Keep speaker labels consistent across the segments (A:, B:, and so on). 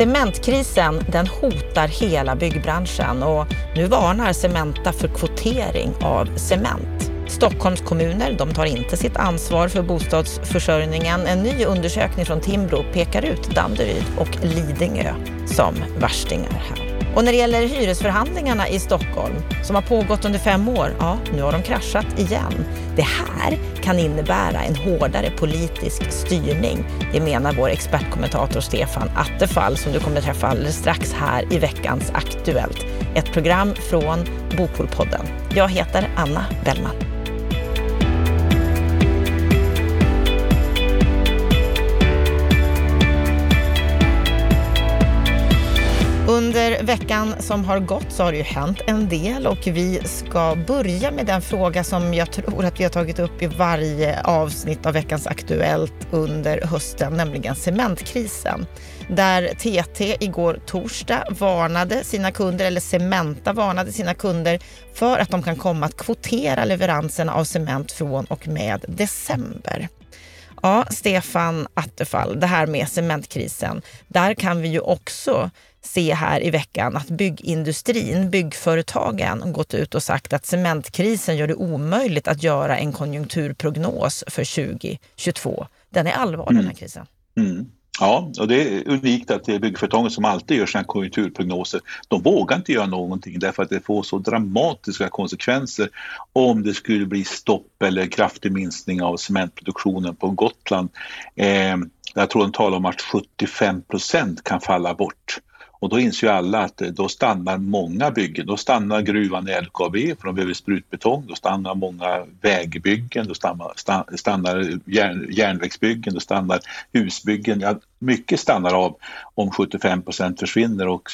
A: Cementkrisen den hotar hela byggbranschen och nu varnar Cementa för kvotering av cement. Stockholms kommuner de tar inte sitt ansvar för bostadsförsörjningen. En ny undersökning från Timbro pekar ut Danderyd och Lidingö som värstingar här. Och när det gäller hyresförhandlingarna i Stockholm som har pågått under fem år, ja, nu har de kraschat igen. Det här kan innebära en hårdare politisk styrning. Det menar vår expertkommentator Stefan Attefall som du kommer träffa alldeles strax här i veckans Aktuellt. Ett program från Bopolpodden. Jag heter Anna Bellman. Under veckan som har gått så har det ju hänt en del och vi ska börja med den fråga som jag tror att vi har tagit upp i varje avsnitt av veckans Aktuellt under hösten, nämligen cementkrisen. Där TT igår torsdag varnade sina kunder, eller Cementa varnade sina kunder för att de kan komma att kvotera leveranserna av cement från och med december. Ja, Stefan Attefall, det här med cementkrisen, där kan vi ju också se här i veckan att byggindustrin, byggföretagen, gått ut och sagt att cementkrisen gör det omöjligt att göra en konjunkturprognos för 2022. Den är allvarlig mm. den här krisen.
B: Mm. Ja, och det är unikt att det är byggföretagen som alltid gör sina konjunkturprognoser. De vågar inte göra någonting därför att det får så dramatiska konsekvenser om det skulle bli stopp eller kraftig minskning av cementproduktionen på Gotland. Eh, jag tror de talar om att 75 procent kan falla bort. Och då inser ju alla att eh, då stannar många byggen. Då stannar gruvan i LKAB för de behöver sprutbetong. Då stannar många vägbyggen, då stannar, stannar järnvägsbyggen, då stannar husbyggen. Ja, mycket stannar av om 75 procent försvinner och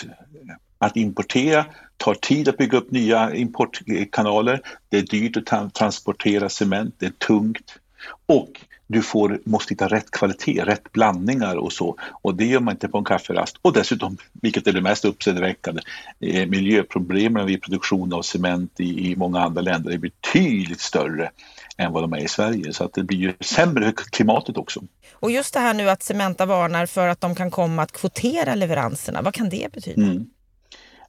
B: att importera tar tid att bygga upp nya importkanaler. Det är dyrt att transportera cement, det är tungt och du får, måste hitta rätt kvalitet, rätt blandningar och så. Och det gör man inte på en kafferast. Och dessutom, vilket är det mest uppseendeväckande, eh, miljöproblemen vid produktion av cement i, i många andra länder är betydligt större än vad de är i Sverige. Så att det blir ju sämre klimatet också.
A: Och just det här nu att Cementa varnar för att de kan komma att kvotera leveranserna, vad kan det betyda? Mm.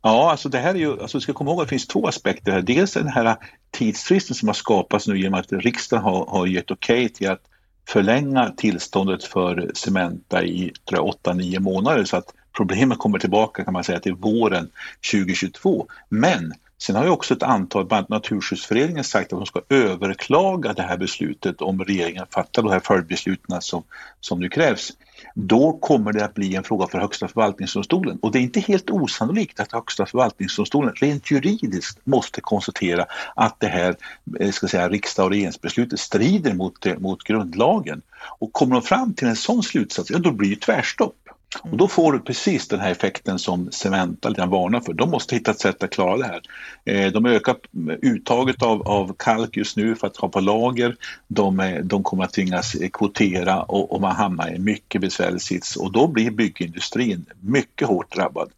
B: Ja, alltså det här är ju, alltså vi ska komma ihåg att det finns två aspekter här. Dels den här tidsfristen som har skapats nu genom att riksdagen har, har gett okej okay till att förlänga tillståndet för Cementa i 8-9 månader så att problemet kommer tillbaka kan man säga till våren 2022. Men sen har ju också ett antal, bland annat Naturskyddsföreningen sagt att de ska överklaga det här beslutet om regeringen fattar de här följdbesluten som, som nu krävs då kommer det att bli en fråga för Högsta förvaltningsdomstolen. Och det är inte helt osannolikt att Högsta förvaltningsdomstolen rent juridiskt måste konstatera att det här eh, ska säga, riksdag och regeringsbeslutet strider mot, eh, mot grundlagen. Och kommer de fram till en sån slutsats, ja då blir det tvärstopp. Och då får du precis den här effekten som Cementa lite varnar för. De måste hitta ett sätt att klara det här. Eh, de ökar uttaget av, av kalk just nu för att ha på lager. De, eh, de kommer att tvingas kvotera och, och man hamnar i en mycket besvärlig sits och då blir byggindustrin mycket hårt drabbad.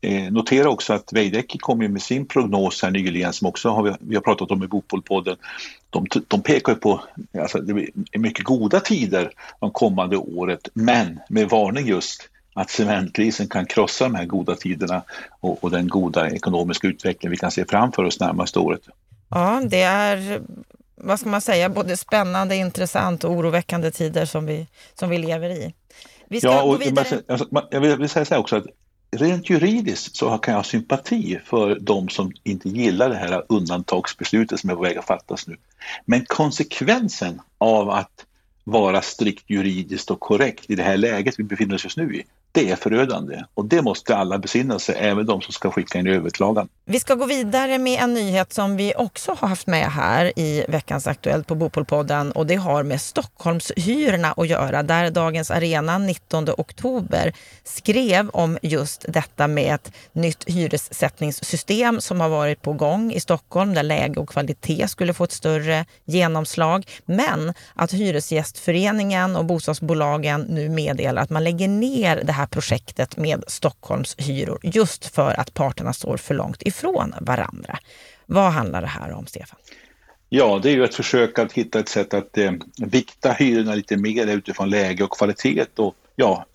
B: Eh, notera också att Veidekke kom med sin prognos här nyligen som också har vi, vi har pratat om i Bopolpodden. De, de pekar på alltså, det är mycket goda tider de kommande året men med varning just att cementkrisen kan krossa de här goda tiderna och, och, den goda ekonomiska utveckling vi kan se framför oss närmaste året.
A: Ja, det är vad ska man säga, både spännande, intressant och oroväckande tider som vi, som vi lever i.
B: Vi ska ja, och, gå vidare. Alltså, jag vill, vill säga så här också att rent juridiskt så kan jag ha sympati för de som inte gillar det här undantagsbeslutet som är på väg att fattas nu. Men konsekvensen av att vara strikt juridiskt och korrekt i det här läget vi befinner oss just nu i, det är förödande och det måste alla besinna sig, även de som ska skicka in överklagan.
A: Vi ska gå vidare med en nyhet som vi också har haft med här i veckans Aktuellt på Bopolpodden och det har med Stockholmshyrorna att göra där Dagens Arena 19 oktober skrev om just detta med ett nytt hyressättningssystem som har varit på gång i Stockholm där läge och kvalitet skulle få ett större genomslag. Men att Hyresgästföreningen och bostadsbolagen nu meddelar att man lägger ner det här här projektet med Stockholms hyror just för att parterna står för långt ifrån varandra. Vad handlar det här om, Stefan?
B: Ja, det är ju ett försök att hitta ett sätt att eh, vikta hyrorna lite mer utifrån läge och kvalitet och ja,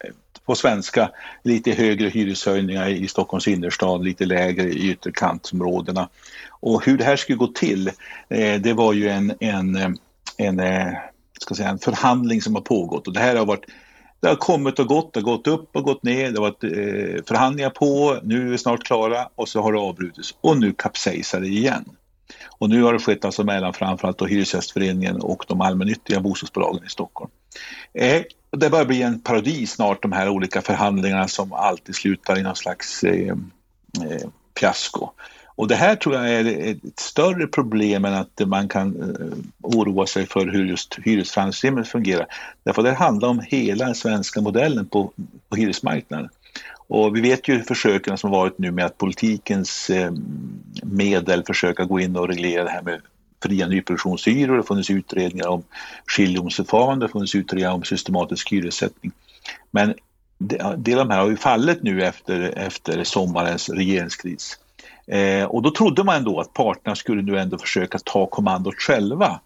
B: på svenska lite högre hyreshöjningar i Stockholms innerstad, lite lägre i ytterkantsområdena. Och hur det här skulle gå till, eh, det var ju en, en, eh, en, eh, ska säga, en förhandling som har pågått och det här har varit det har kommit och gått, det har gått upp och gått ner, det har varit eh, förhandlingar på, nu är vi snart klara och så har det avbrutits och nu kapsejsar det igen. Och nu har det skett alltså mellan framförallt då Hyresgästföreningen och de allmännyttiga bostadsbolagen i Stockholm. Eh, det börjar bli en parodi snart de här olika förhandlingarna som alltid slutar i någon slags eh, eh, fiasko. Och det här tror jag är ett större problem än att man kan eh, oroa sig för hur just hyresförhandlingssystemet fungerar. Därför det handlar om hela den svenska modellen på, på hyresmarknaden. Och vi vet ju försöken som varit nu med att politikens eh, medel försöka gå in och reglera det här med fria nyproduktionshyror, det har funnits utredningar om skiljemsförfarande, det har funnits utredningar om systematisk hyressättning. Men det, det de här har ju fallit nu efter, efter sommarens regeringskris. Eh, och då trodde man ändå att parterna skulle nu ändå försöka ta kommandot själva.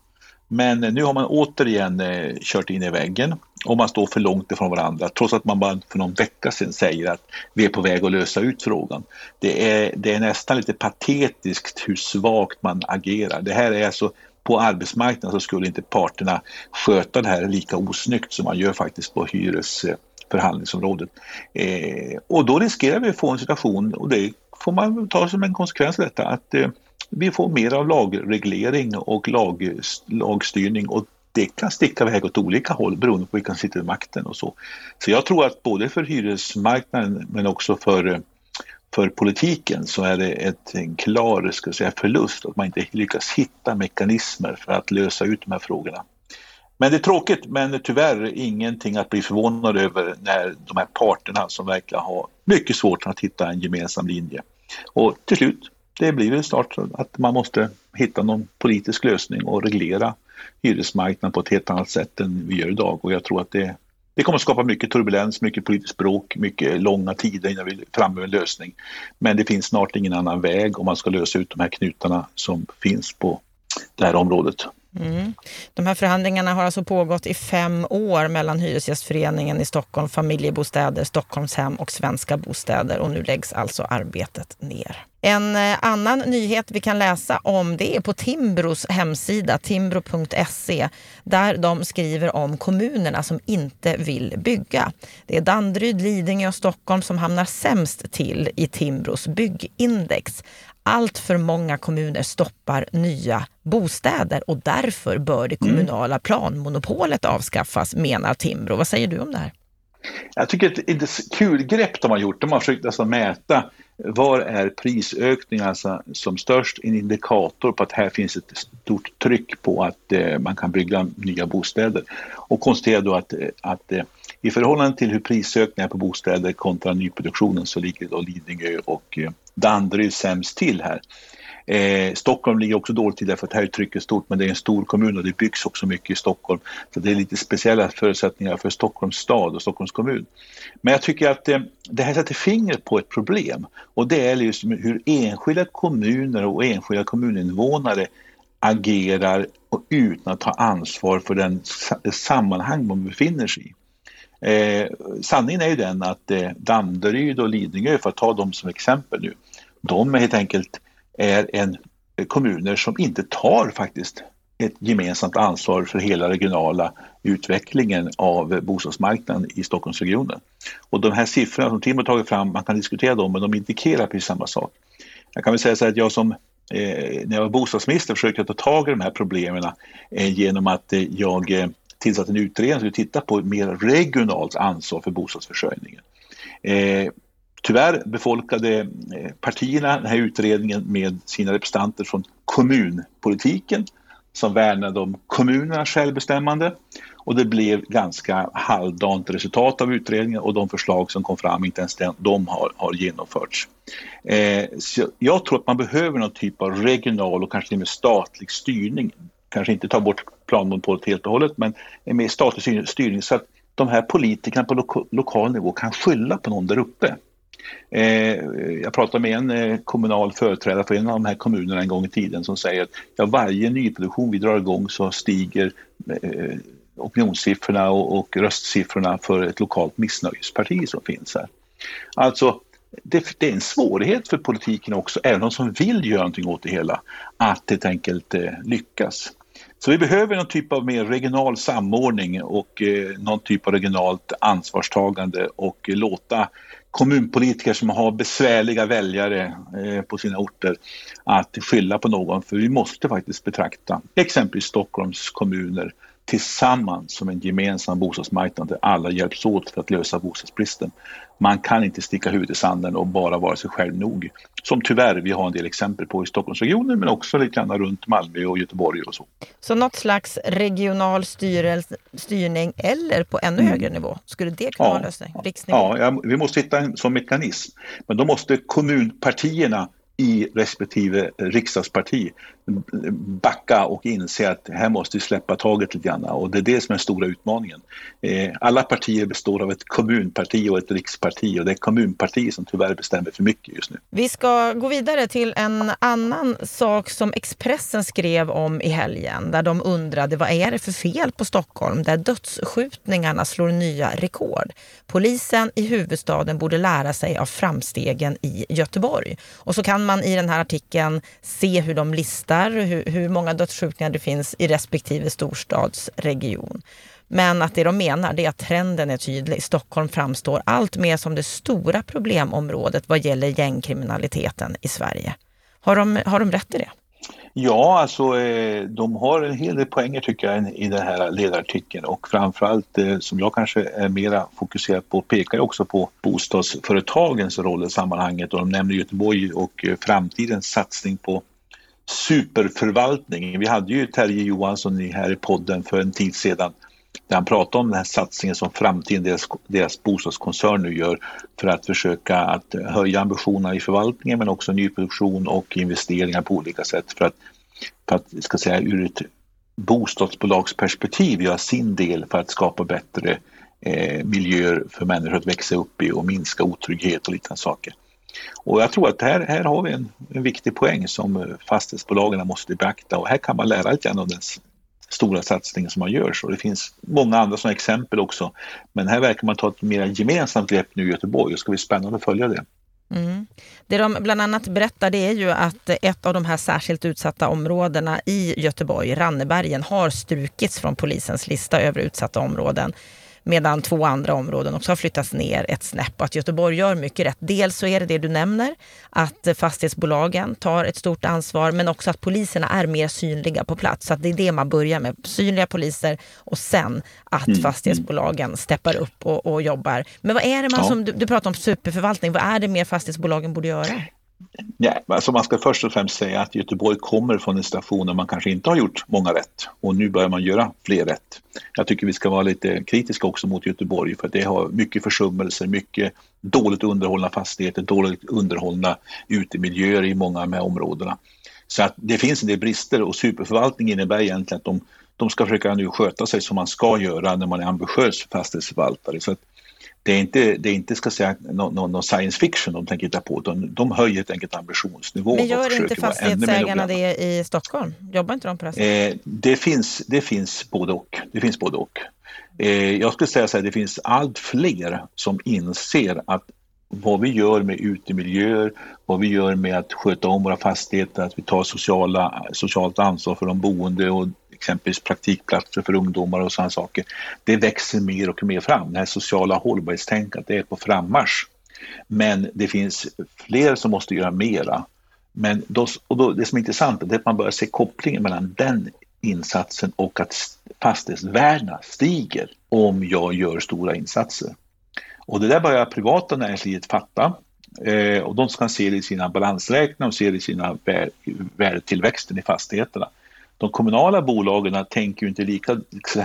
B: Men eh, nu har man återigen eh, kört in i väggen och man står för långt ifrån varandra trots att man bara för någon vecka sedan säger att vi är på väg att lösa ut frågan. Det är, det är nästan lite patetiskt hur svagt man agerar. Det här är alltså på arbetsmarknaden så skulle inte parterna sköta det här lika osnyggt som man gör faktiskt på hyresförhandlingsområdet. Eh, och då riskerar vi att få en situation, och det får man ta som en konsekvens av detta, att eh, vi får mer av lagreglering och lag, lagstyrning och det kan sticka iväg åt olika håll beroende på vilka som sitter vid makten och så. Så jag tror att både för hyresmarknaden men också för, för politiken så är det ett, en klar ska säga, förlust att man inte lyckas hitta mekanismer för att lösa ut de här frågorna. Men det är tråkigt, men tyvärr ingenting att bli förvånad över när de här parterna som verkligen har mycket svårt att hitta en gemensam linje. Och till slut, det blir väl snart att man måste hitta någon politisk lösning och reglera hyresmarknaden på ett helt annat sätt än vi gör idag och jag tror att det, det kommer att skapa mycket turbulens, mycket politiskt bråk, mycket långa tider innan vi är framme med en lösning. Men det finns snart ingen annan väg om man ska lösa ut de här knutarna som finns på det här området.
A: Mm. De här förhandlingarna har alltså pågått i fem år mellan Hyresgästföreningen i Stockholm, Familjebostäder, Stockholmshem och Svenska Bostäder och nu läggs alltså arbetet ner. En eh, annan nyhet vi kan läsa om det är på Timbros hemsida, timbro.se, där de skriver om kommunerna som inte vill bygga. Det är Danderyd, Lidingö och Stockholm som hamnar sämst till i Timbros byggindex allt för många kommuner stoppar nya bostäder och därför bör det mm. kommunala planmonopolet avskaffas, menar Timbro. Vad säger du om det här?
B: Jag tycker att det är ett kul grepp de har gjort. De har försökt alltså mäta var är prisökningarna som störst, en indikator på att här finns ett stort tryck på att eh, man kan bygga nya bostäder. Och konstaterar då att, eh, att eh, i förhållande till hur prisökningar på bostäder kontra nyproduktionen så ligger då Lidingö och eh, Danderyd sämst till här. Eh, Stockholm ligger också dåligt till därför att här är trycket stort men det är en stor kommun och det byggs också mycket i Stockholm. Så det är lite speciella förutsättningar för Stockholms stad och Stockholms kommun. Men jag tycker att eh, det här sätter fingret på ett problem och det är just hur enskilda kommuner och enskilda kommuninvånare agerar och utan att ta ansvar för den sammanhang man befinner sig i. Eh, sanningen är ju den att eh, Danderyd och Lidingö, för att ta dem som exempel nu, de är helt enkelt är en eh, kommuner som inte tar faktiskt ett gemensamt ansvar för hela regionala utvecklingen av bostadsmarknaden i Stockholmsregionen. Och de här siffrorna som Timo tagit fram, man kan diskutera dem, men de indikerar precis samma sak. Jag kan väl säga så att jag som eh, när jag var bostadsminister försökte ta tag i de här problemen eh, genom att eh, jag eh, tillsatt en utredning som skulle titta på ett mer regionalt ansvar för bostadsförsörjningen. Eh, tyvärr befolkade eh, partierna den här utredningen med sina representanter från kommunpolitiken som värnade om kommunernas självbestämmande och det blev ganska halvdant resultat av utredningen och de förslag som kom fram, inte ens de har, har genomförts. Eh, jag tror att man behöver någon typ av regional och kanske till och med statlig styrning kanske inte ta bort planmonopolet helt och hållet, men en mer statlig styrning så att de här politikerna på lo lokal nivå kan skylla på någon där uppe. Eh, jag pratade med en eh, kommunal företrädare för en av de här kommunerna en gång i tiden som säger att ja, varje nyproduktion vi drar igång så stiger eh, opinionssiffrorna och, och röstsiffrorna för ett lokalt missnöjesparti som finns här. Alltså, det, det, är en svårighet för politiken också, även de som vill göra någonting åt det hela, att helt enkelt eh, lyckas. Så vi behöver någon typ av mer regional samordning och eh, någon typ av regionalt ansvarstagande och låta kommunpolitiker som har besvärliga väljare eh, på sina orter att skylla på någon. För vi måste faktiskt betrakta exempelvis Stockholms kommuner tillsammans som en gemensam bostadsmarknad där alla hjälps åt för att lösa bostadsbristen. Man kan inte sticka huvudet i sanden och bara vara sig själv nog. Som tyvärr vi har en del exempel på i Stockholmsregionen men också lite grann runt Malmö och Göteborg och så.
A: Så något slags regional styrning eller på ännu mm. högre nivå, skulle det kunna ja, vara en lösning?
B: Riksnivå? Ja, vi måste hitta en sån mekanism. Men då måste kommunpartierna i respektive riksdagsparti backa och inse att här måste vi släppa taget lite grann och det är det som är den stora utmaningen. Eh, alla partier består av ett kommunparti och ett riksparti och det är kommunpartiet som tyvärr bestämmer för mycket just nu.
A: Vi ska gå vidare till en annan sak som Expressen skrev om i helgen där de undrade vad är det för fel på Stockholm där dödsskjutningarna slår nya rekord. Polisen i huvudstaden borde lära sig av framstegen i Göteborg. Och så kan man i den här artikeln se hur de listar hur, hur många dödsskjutningar det finns i respektive storstadsregion. Men att det de menar det är att trenden är tydlig. Stockholm framstår allt mer som det stora problemområdet vad gäller gängkriminaliteten i Sverige. Har de, har de rätt i det?
B: Ja, alltså eh, de har en hel del poänger tycker jag i den här ledarartikeln. Och framförallt eh, som jag kanske är mera fokuserad på pekar också på bostadsföretagens roll i sammanhanget. Och de nämner Göteborg och eh, framtidens satsning på superförvaltning. Vi hade ju Terje Johansson här i podden för en tid sedan där han pratar om den här satsningen som framtiden deras, deras bostadskoncern nu gör för att försöka att höja ambitionerna i förvaltningen men också nyproduktion och investeringar på olika sätt för att, för att ska säga, ur ett bostadsbolagsperspektiv göra sin del för att skapa bättre eh, miljöer för människor att växa upp i och minska otrygghet och liknande saker. Och jag tror att här, här har vi en, en viktig poäng som fastighetsbolagen måste beakta och här kan man lära lite grann av den stora satsningar som man gör. Så det finns många andra sådana exempel också. Men här verkar man ta ett mer gemensamt grepp nu i Göteborg och det ska bli spännande att följa det.
A: Mm. Det de bland annat berättar det är ju att ett av de här särskilt utsatta områdena i Göteborg, Rannebergen, har strukits från polisens lista över utsatta områden medan två andra områden också har flyttats ner ett snäpp och att Göteborg gör mycket rätt. Dels så är det det du nämner, att fastighetsbolagen tar ett stort ansvar men också att poliserna är mer synliga på plats. Så att det är det man börjar med, synliga poliser och sen att mm. fastighetsbolagen steppar upp och, och, jobbar. Men vad är det man ja. som, du, du pratar om superförvaltning, vad är det mer fastighetsbolagen borde göra?
B: Ja, alltså man ska först och främst säga att Göteborg kommer från en station där man kanske inte har gjort många rätt och nu börjar man göra fler rätt. Jag tycker vi ska vara lite kritiska också mot Göteborg för det har mycket försummelser, mycket dåligt underhållna fastigheter, dåligt underhållna utemiljöer i många av de här områdena. Så att det finns en del brister och superförvaltning innebär egentligen att de, de ska försöka nu sköta sig som man ska göra när man är ambitiös fastighetsförvaltare. Så att det är inte, det är inte ska säga, någon no science fiction de tänker hitta på, utan de höjer helt enkelt ambitionsnivån.
A: Men gör inte fastighetsägarna det i Stockholm? Jobbar inte de på det sättet?
B: Eh, det, finns, det finns både och. Det finns både och. Eh, jag skulle säga så här, det finns allt fler som inser att vad vi gör med utemiljöer, vad vi gör med att sköta om våra fastigheter, att vi tar sociala, socialt ansvar för de boende och exempelvis praktikplatser för ungdomar och sådana saker. Det växer mer och mer fram. Det här sociala hållbarhetstänkandet är på frammarsch. Men det finns fler som måste göra mera. Men då, och då, det som är intressant är att man börjar se kopplingen mellan den insatsen och att fastighetsvärdena stiger om jag gör stora insatser. Och det där börjar privata näringslivet fatta eh, och de ska se det i sina balansräkningar och se det i sina värdetillväxten i fastigheterna. De kommunala bolagen tänker ju inte lika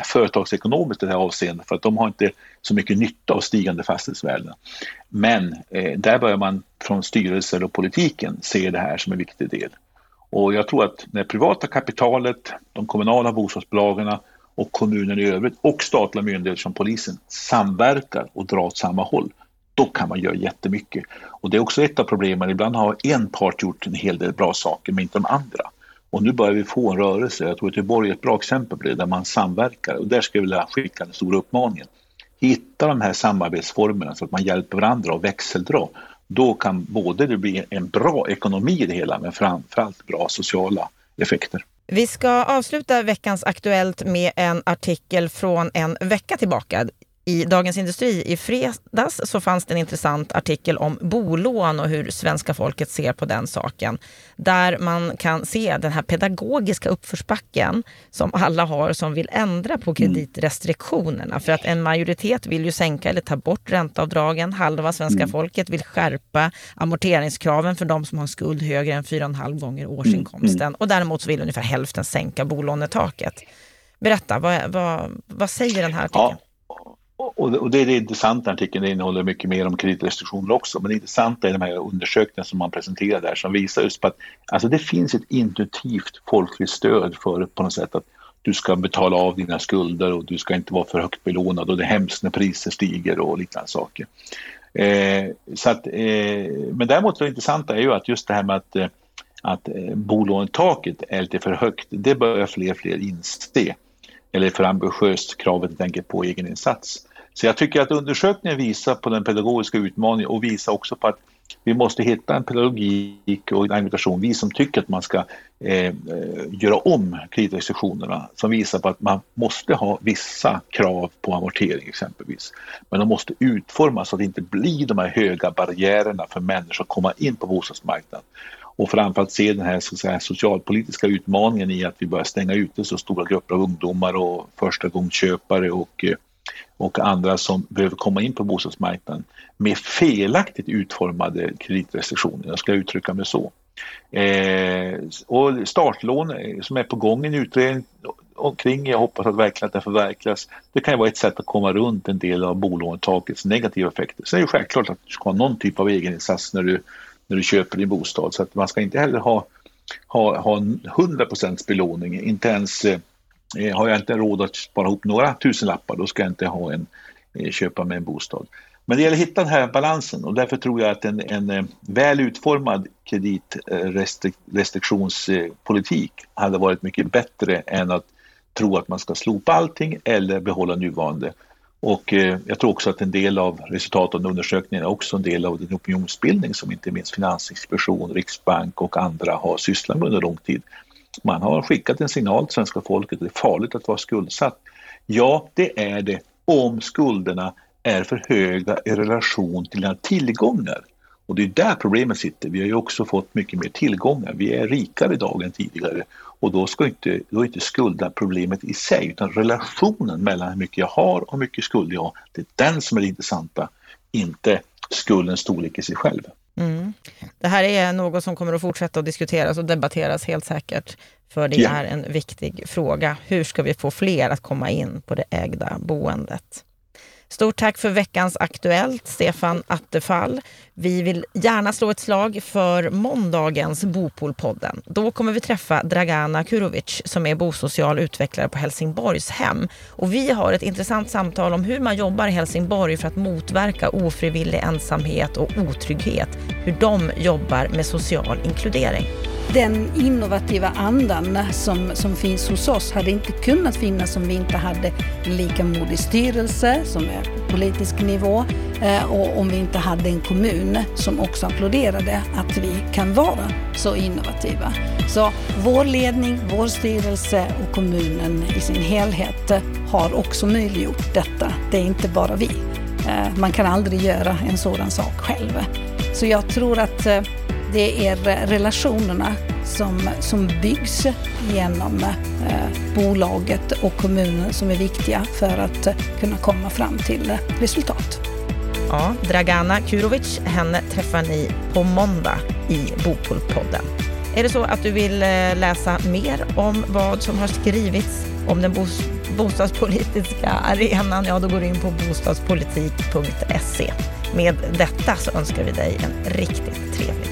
B: företagsekonomiskt i det här avseendet för att de har inte så mycket nytta av stigande fastighetsvärden. Men eh, där börjar man från styrelser och politiken se det här som en viktig del. Och jag tror att när privata kapitalet, de kommunala bostadsbolagen och kommunen i övrigt och statliga myndigheter som polisen samverkar och drar åt samma håll, då kan man göra jättemycket. Och det är också ett av problemen, ibland har en part gjort en hel del bra saker men inte de andra. Och nu börjar vi få en rörelse, jag tror att Göteborg är ett bra exempel på det, där man samverkar. Och där skulle jag vilja skicka den stora uppmaningen. Hitta de här samarbetsformerna så att man hjälper varandra och växeldra. Då kan både det bli en bra ekonomi i det hela, men framförallt bra sociala effekter.
A: Vi ska avsluta veckans Aktuellt med en artikel från en vecka tillbaka i Dagens Industri i fredags så fanns det en intressant artikel om bolån och hur svenska folket ser på den saken. Där man kan se den här pedagogiska uppförsbacken som alla har som vill ändra på kreditrestriktionerna. För att en majoritet vill ju sänka eller ta bort ränteavdragen. Halva svenska mm. folket vill skärpa amorteringskraven för de som har skuld högre än 4,5 gånger årsinkomsten. Mm. Och däremot så vill ungefär hälften sänka bolånetaket. Berätta, vad, vad, vad säger den här artikeln? Ja.
B: Och det är det intressanta artikeln, det innehåller mycket mer om kreditrestriktioner också, men det intressanta är de här undersökningarna som man presenterar där som visar just på att alltså det finns ett intuitivt folkligt stöd för på något sätt att du ska betala av dina skulder och du ska inte vara för högt belånad och det är hemskt när priser stiger och liknande saker. Eh, så att, eh, men däremot det intressanta är ju att just det här med att, eh, att eh, bolånetaket är lite för högt, det börjar fler och fler inse. Eller för ambitiöst kravet helt enkelt på egeninsats. Så jag tycker att undersökningen visar på den pedagogiska utmaningen och visar också på att vi måste hitta en pedagogik och en argumentation, vi som tycker att man ska eh, eh, göra om kreditrestriktionerna, som visar på att man måste ha vissa krav på amortering exempelvis. Men de måste utformas så att det inte blir de här höga barriärerna för människor att komma in på bostadsmarknaden. Och framförallt se den här, så säga, socialpolitiska utmaningen i att vi börjar stänga ute så stora grupper av ungdomar och förstagångsköpare och eh, och andra som behöver komma in på bostadsmarknaden med felaktigt utformade kreditrestriktioner, jag ska uttrycka mig så. Eh, och startlån eh, som är på gång i en utredning omkring, jag hoppas att verkligen att det förverkligas. Det kan ju vara ett sätt att komma runt en del av bolånetakets negativa effekter. Sen är det självklart att du ska ha någon typ av egeninsats när du, när du köper din bostad så att man ska inte heller ha, ha, ha 100 belåning, inte ens Eh, Eh, har jag inte råd att spara ihop några tusenlappar då ska jag inte ha en, eh, köpa mig en bostad. Men det gäller att hitta den här balansen och därför tror jag att en, en eh, väl utformad kreditrestriktionspolitik hade varit mycket bättre än att tro att man ska slopa allting eller behålla nuvarande. Och jag tror också att en del av resultaten av undersökningen är också en del av den opinionsbildning som inte minst Finansinspektion, Riksbank och andra har sysslat med under lång tid. Man har skickat en signal till svenska folket att det är farligt att vara skuldsatt. Ja, det är det om skulderna är för höga i relation till dina tillgångar. Och det är där problemet sitter. Vi har ju också fått mycket mer tillgångar. Vi är rikare idag än tidigare och då, ska inte, då är inte skuldproblemet i sig utan relationen mellan hur mycket jag har och hur mycket skuld jag har. Det är den som är det intressanta, inte skuldens storlek i sig själv. Mm.
A: Det här är något som kommer att fortsätta att diskuteras och debatteras helt säkert. För det ja. är en viktig fråga. Hur ska vi få fler att komma in på det ägda boendet? Stort tack för veckans Aktuellt, Stefan Attefall. Vi vill gärna slå ett slag för måndagens Bopolpodden. Då kommer vi träffa Dragana Kurovic som är bosocial utvecklare på Helsingborgs hem. Och vi har ett intressant samtal om hur man jobbar i Helsingborg för att motverka ofrivillig ensamhet och otrygghet. Hur de jobbar med social inkludering
C: den innovativa andan som, som finns hos oss hade inte kunnat finnas om vi inte hade en lika modig styrelse som är på politisk nivå eh, och om vi inte hade en kommun som också applåderade att vi kan vara så innovativa. Så vår ledning, vår styrelse och kommunen i sin helhet har också möjliggjort detta. Det är inte bara vi. Eh, man kan aldrig göra en sådan sak själv. Så jag tror att eh, det är relationerna som, som byggs genom eh, bolaget och kommunen som är viktiga för att eh, kunna komma fram till eh, resultat.
A: Ja, Dragana Kurovic, henne träffar ni på måndag i Bopolpodden. Är det så att du vill eh, läsa mer om vad som har skrivits om den bostadspolitiska arenan, ja då går du in på bostadspolitik.se. Med detta så önskar vi dig en riktigt trevlig